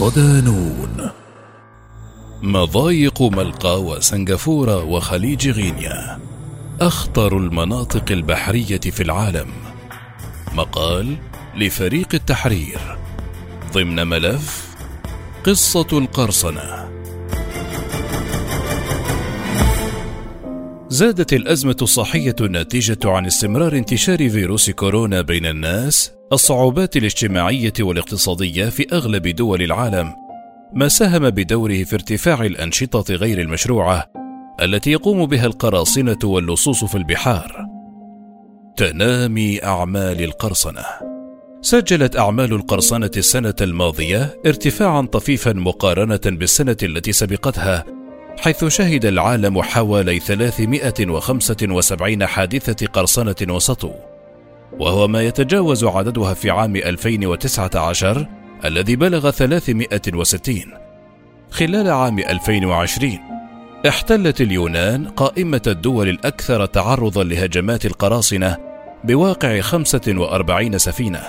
ودانون مضايق ملقا وسنغافورة وخليج غينيا. أخطر المناطق البحرية في العالم. مقال لفريق التحرير. ضمن ملف قصة القرصنة. زادت الأزمة الصحية الناتجة عن استمرار انتشار فيروس كورونا بين الناس الصعوبات الاجتماعية والاقتصادية في أغلب دول العالم ما ساهم بدوره في ارتفاع الأنشطة غير المشروعة التي يقوم بها القراصنة واللصوص في البحار. تنامي أعمال القرصنة سجلت أعمال القرصنة السنة الماضية ارتفاعا طفيفا مقارنة بالسنة التي سبقتها حيث شهد العالم حوالي 375 حادثة قرصنة وسطو وهو ما يتجاوز عددها في عام 2019 الذي بلغ 360 خلال عام 2020 احتلت اليونان قائمة الدول الأكثر تعرضا لهجمات القراصنة بواقع 45 سفينة.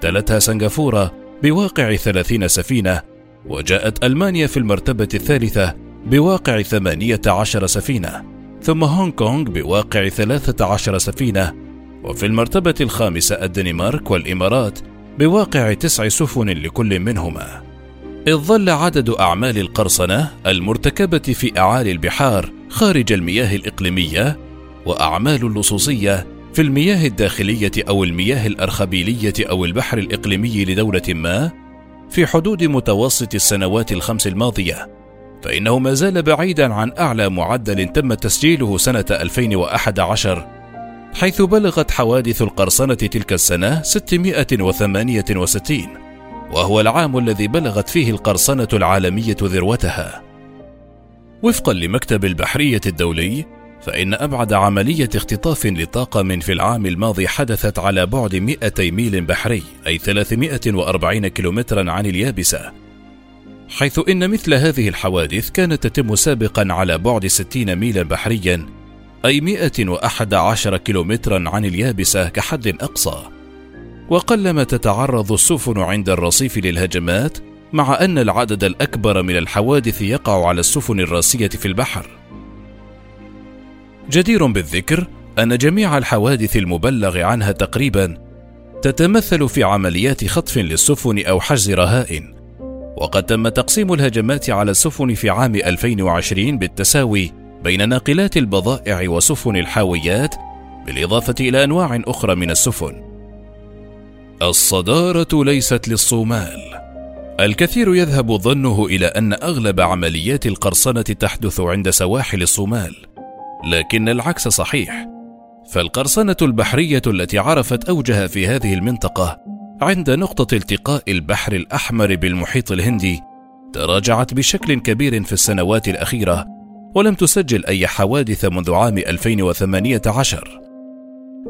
تلتها سنغافورة بواقع 30 سفينة وجاءت ألمانيا في المرتبة الثالثة بواقع 18 سفينة ثم هونغ كونغ بواقع 13 سفينة وفي المرتبة الخامسة الدنمارك والإمارات بواقع تسع سفن لكل منهما. إذ ظل عدد أعمال القرصنة المرتكبة في أعالي البحار خارج المياه الإقليمية وأعمال اللصوصية في المياه الداخلية أو المياه الأرخبيلية أو البحر الإقليمي لدولة ما في حدود متوسط السنوات الخمس الماضية. فإنه ما زال بعيدا عن أعلى معدل تم تسجيله سنة 2011 حيث بلغت حوادث القرصنة تلك السنة 668 وهو العام الذي بلغت فيه القرصنة العالمية ذروتها. وفقا لمكتب البحرية الدولي، فإن أبعد عملية اختطاف لطاقم في العام الماضي حدثت على بعد 200 ميل بحري أي 340 كيلومترا عن اليابسة حيث إن مثل هذه الحوادث كانت تتم سابقا على بعد 60 ميلا بحريا أي 111 كيلومترا عن اليابسة كحد أقصى. وقلما تتعرض السفن عند الرصيف للهجمات مع أن العدد الأكبر من الحوادث يقع على السفن الراسية في البحر. جدير بالذكر أن جميع الحوادث المبلغ عنها تقريبا تتمثل في عمليات خطف للسفن أو حجز رهائن. وقد تم تقسيم الهجمات على السفن في عام 2020 بالتساوي بين ناقلات البضائع وسفن الحاويات بالإضافة إلى أنواع أخرى من السفن. الصدارة ليست للصومال. الكثير يذهب ظنه إلى أن أغلب عمليات القرصنة تحدث عند سواحل الصومال، لكن العكس صحيح. فالقرصنة البحرية التي عرفت أوجها في هذه المنطقة عند نقطة التقاء البحر الأحمر بالمحيط الهندي تراجعت بشكل كبير في السنوات الأخيرة ولم تسجل أي حوادث منذ عام 2018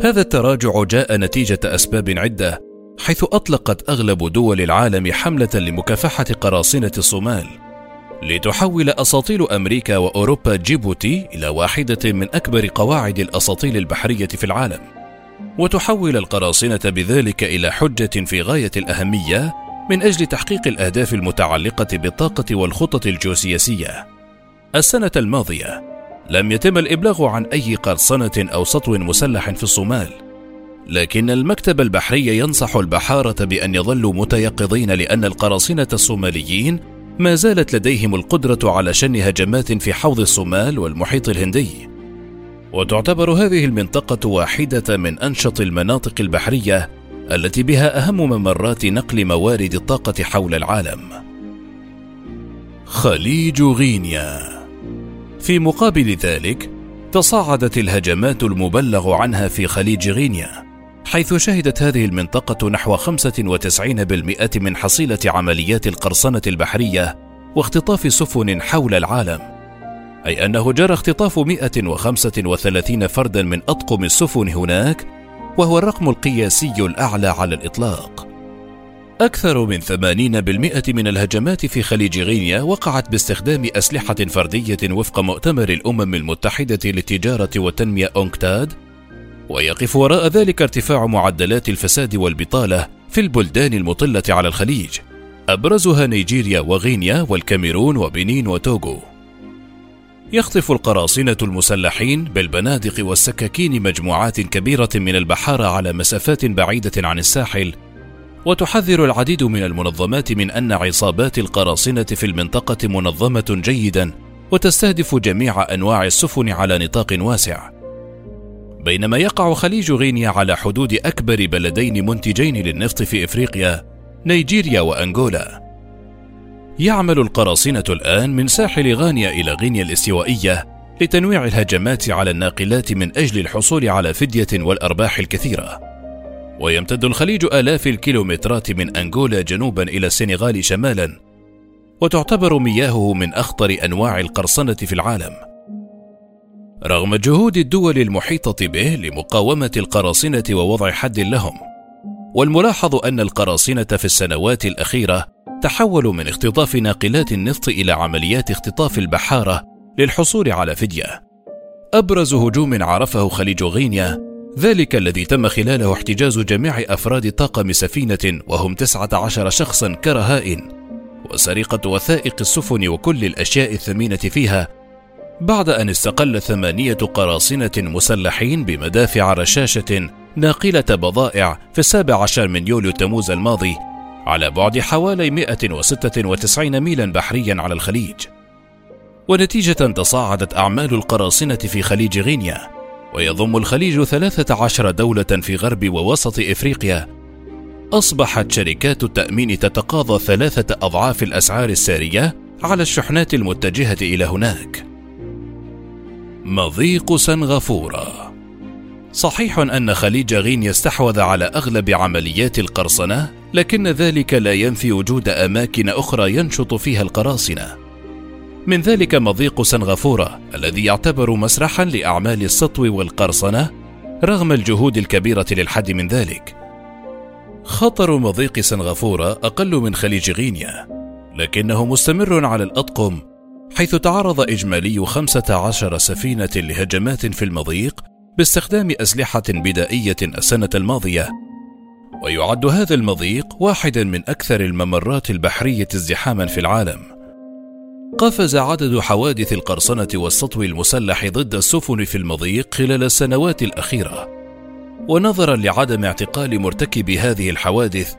هذا التراجع جاء نتيجة أسباب عدة حيث أطلقت أغلب دول العالم حملة لمكافحة قراصنة الصومال لتحول أساطيل أمريكا وأوروبا جيبوتي إلى واحدة من أكبر قواعد الأساطيل البحرية في العالم وتحول القراصنة بذلك إلى حجة في غاية الأهمية من أجل تحقيق الأهداف المتعلقة بالطاقة والخطط الجيوسياسية. السنة الماضية لم يتم الإبلاغ عن أي قرصنة أو سطو مسلح في الصومال، لكن المكتب البحري ينصح البحارة بأن يظلوا متيقظين لأن القراصنة الصوماليين ما زالت لديهم القدرة على شن هجمات في حوض الصومال والمحيط الهندي. وتعتبر هذه المنطقة واحدة من أنشط المناطق البحرية التي بها أهم ممرات نقل موارد الطاقة حول العالم. خليج غينيا في مقابل ذلك تصاعدت الهجمات المبلغ عنها في خليج غينيا حيث شهدت هذه المنطقة نحو 95% من حصيلة عمليات القرصنة البحرية واختطاف سفن حول العالم. أي أنه جرى اختطاف 135 فردا من أطقم السفن هناك وهو الرقم القياسي الأعلى على الإطلاق. أكثر من 80% من الهجمات في خليج غينيا وقعت باستخدام أسلحة فردية وفق مؤتمر الأمم المتحدة للتجارة والتنمية أونكتاد ويقف وراء ذلك ارتفاع معدلات الفساد والبطالة في البلدان المطلة على الخليج أبرزها نيجيريا وغينيا والكاميرون وبنين وتوغو. يخطف القراصنة المسلحين بالبنادق والسكاكين مجموعات كبيرة من البحارة على مسافات بعيدة عن الساحل وتحذر العديد من المنظمات من أن عصابات القراصنة في المنطقة منظمة جيدا وتستهدف جميع أنواع السفن على نطاق واسع. بينما يقع خليج غينيا على حدود أكبر بلدين منتجين للنفط في إفريقيا نيجيريا وأنغولا. يعمل القراصنة الآن من ساحل غانيا إلى غينيا الاستوائية لتنويع الهجمات على الناقلات من أجل الحصول على فدية والأرباح الكثيرة. ويمتد الخليج آلاف الكيلومترات من أنغولا جنوبا إلى السنغال شمالا وتعتبر مياهه من أخطر أنواع القرصنة في العالم رغم جهود الدول المحيطة به لمقاومة القراصنة ووضع حد لهم والملاحظ أن القراصنة في السنوات الأخيرة تحولوا من اختطاف ناقلات النفط إلى عمليات اختطاف البحارة للحصول على فدية. أبرز هجوم عرفه خليج غينيا ذلك الذي تم خلاله احتجاز جميع أفراد طاقم سفينة وهم 19 شخصا كرهائن. وسرقة وثائق السفن وكل الأشياء الثمينة فيها بعد أن استقل ثمانية قراصنة مسلحين بمدافع رشاشة ناقلة بضائع في السابع عشر من يوليو تموز الماضي على بعد حوالي 196 ميلا بحريا على الخليج. ونتيجة تصاعدت أعمال القراصنة في خليج غينيا. ويضم الخليج 13 دولة في غرب ووسط إفريقيا. أصبحت شركات التأمين تتقاضى ثلاثة أضعاف الأسعار السارية على الشحنات المتجهة إلى هناك. مضيق سنغافورة. صحيح أن خليج غين يستحوذ على أغلب عمليات القرصنة، لكن ذلك لا ينفي وجود أماكن أخرى ينشط فيها القراصنة. من ذلك مضيق سنغافورة الذي يعتبر مسرحا لأعمال السطو والقرصنة رغم الجهود الكبيرة للحد من ذلك. خطر مضيق سنغافورة أقل من خليج غينيا، لكنه مستمر على الأطقم حيث تعرض إجمالي 15 سفينة لهجمات في المضيق باستخدام أسلحة بدائية السنة الماضية ويعد هذا المضيق واحدا من أكثر الممرات البحرية ازدحاما في العالم قفز عدد حوادث القرصنة والسطو المسلح ضد السفن في المضيق خلال السنوات الأخيرة. ونظرا لعدم اعتقال مرتكب هذه الحوادث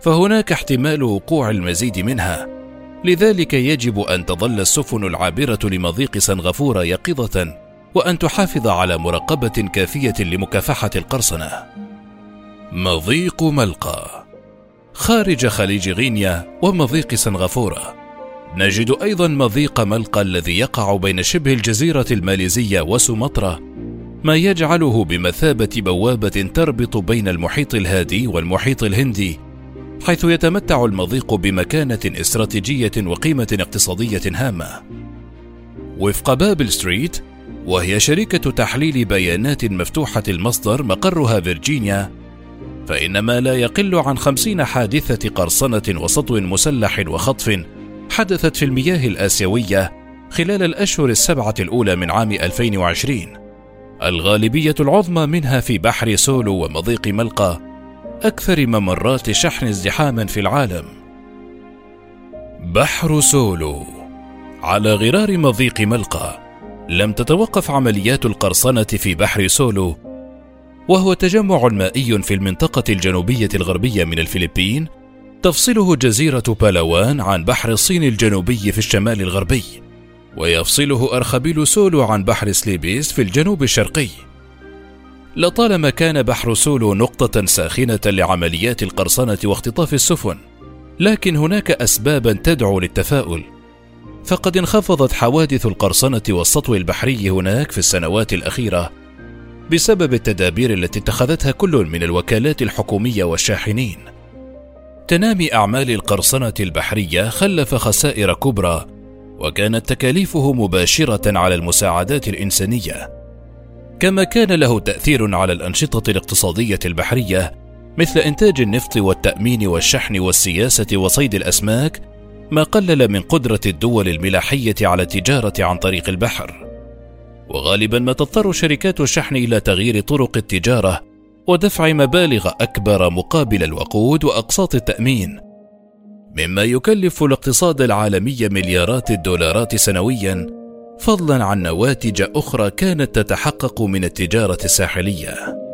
فهناك احتمال وقوع المزيد منها. لذلك يجب أن تظل السفن العابرة لمضيق سنغافورة يقظة وأن تحافظ على مراقبة كافية لمكافحة القرصنة. مضيق ملقا خارج خليج غينيا ومضيق سنغافورة. نجد أيضا مضيق ملقا الذي يقع بين شبه الجزيرة الماليزية وسومطرة ما يجعله بمثابة بوابة تربط بين المحيط الهادي والمحيط الهندي حيث يتمتع المضيق بمكانة استراتيجية وقيمة اقتصادية هامة. وفق بابل ستريت وهي شركة تحليل بيانات مفتوحة المصدر مقرها فيرجينيا فإن ما لا يقل عن خمسين حادثة قرصنة وسطو مسلح وخطف حدثت في المياه الآسيوية خلال الأشهر السبعة الأولى من عام 2020 الغالبية العظمى منها في بحر سولو ومضيق ملقا أكثر ممرات شحن ازدحاما في العالم. بحر سولو على غرار مضيق ملقا لم تتوقف عمليات القرصنة في بحر سولو وهو تجمع مائي في المنطقة الجنوبية الغربية من الفلبين تفصله جزيرة بالاوان عن بحر الصين الجنوبي في الشمال الغربي ويفصله أرخبيل سولو عن بحر سليبيس في الجنوب الشرقي لطالما كان بحر سولو نقطة ساخنة لعمليات القرصنة واختطاف السفن لكن هناك أسبابا تدعو للتفاؤل فقد انخفضت حوادث القرصنة والسطو البحري هناك في السنوات الأخيرة بسبب التدابير التي اتخذتها كل من الوكالات الحكومية والشاحنين. تنامي أعمال القرصنة البحرية خلف خسائر كبرى، وكانت تكاليفه مباشرة على المساعدات الإنسانية. كما كان له تأثير على الأنشطة الاقتصادية البحرية مثل إنتاج النفط والتأمين والشحن والسياسة وصيد الأسماك ما قلل من قدرة الدول الملاحية على التجارة عن طريق البحر. وغالبا ما تضطر شركات الشحن إلى تغيير طرق التجارة ودفع مبالغ أكبر مقابل الوقود وأقساط التأمين. مما يكلف الاقتصاد العالمي مليارات الدولارات سنويا فضلا عن نواتج أخرى كانت تتحقق من التجارة الساحلية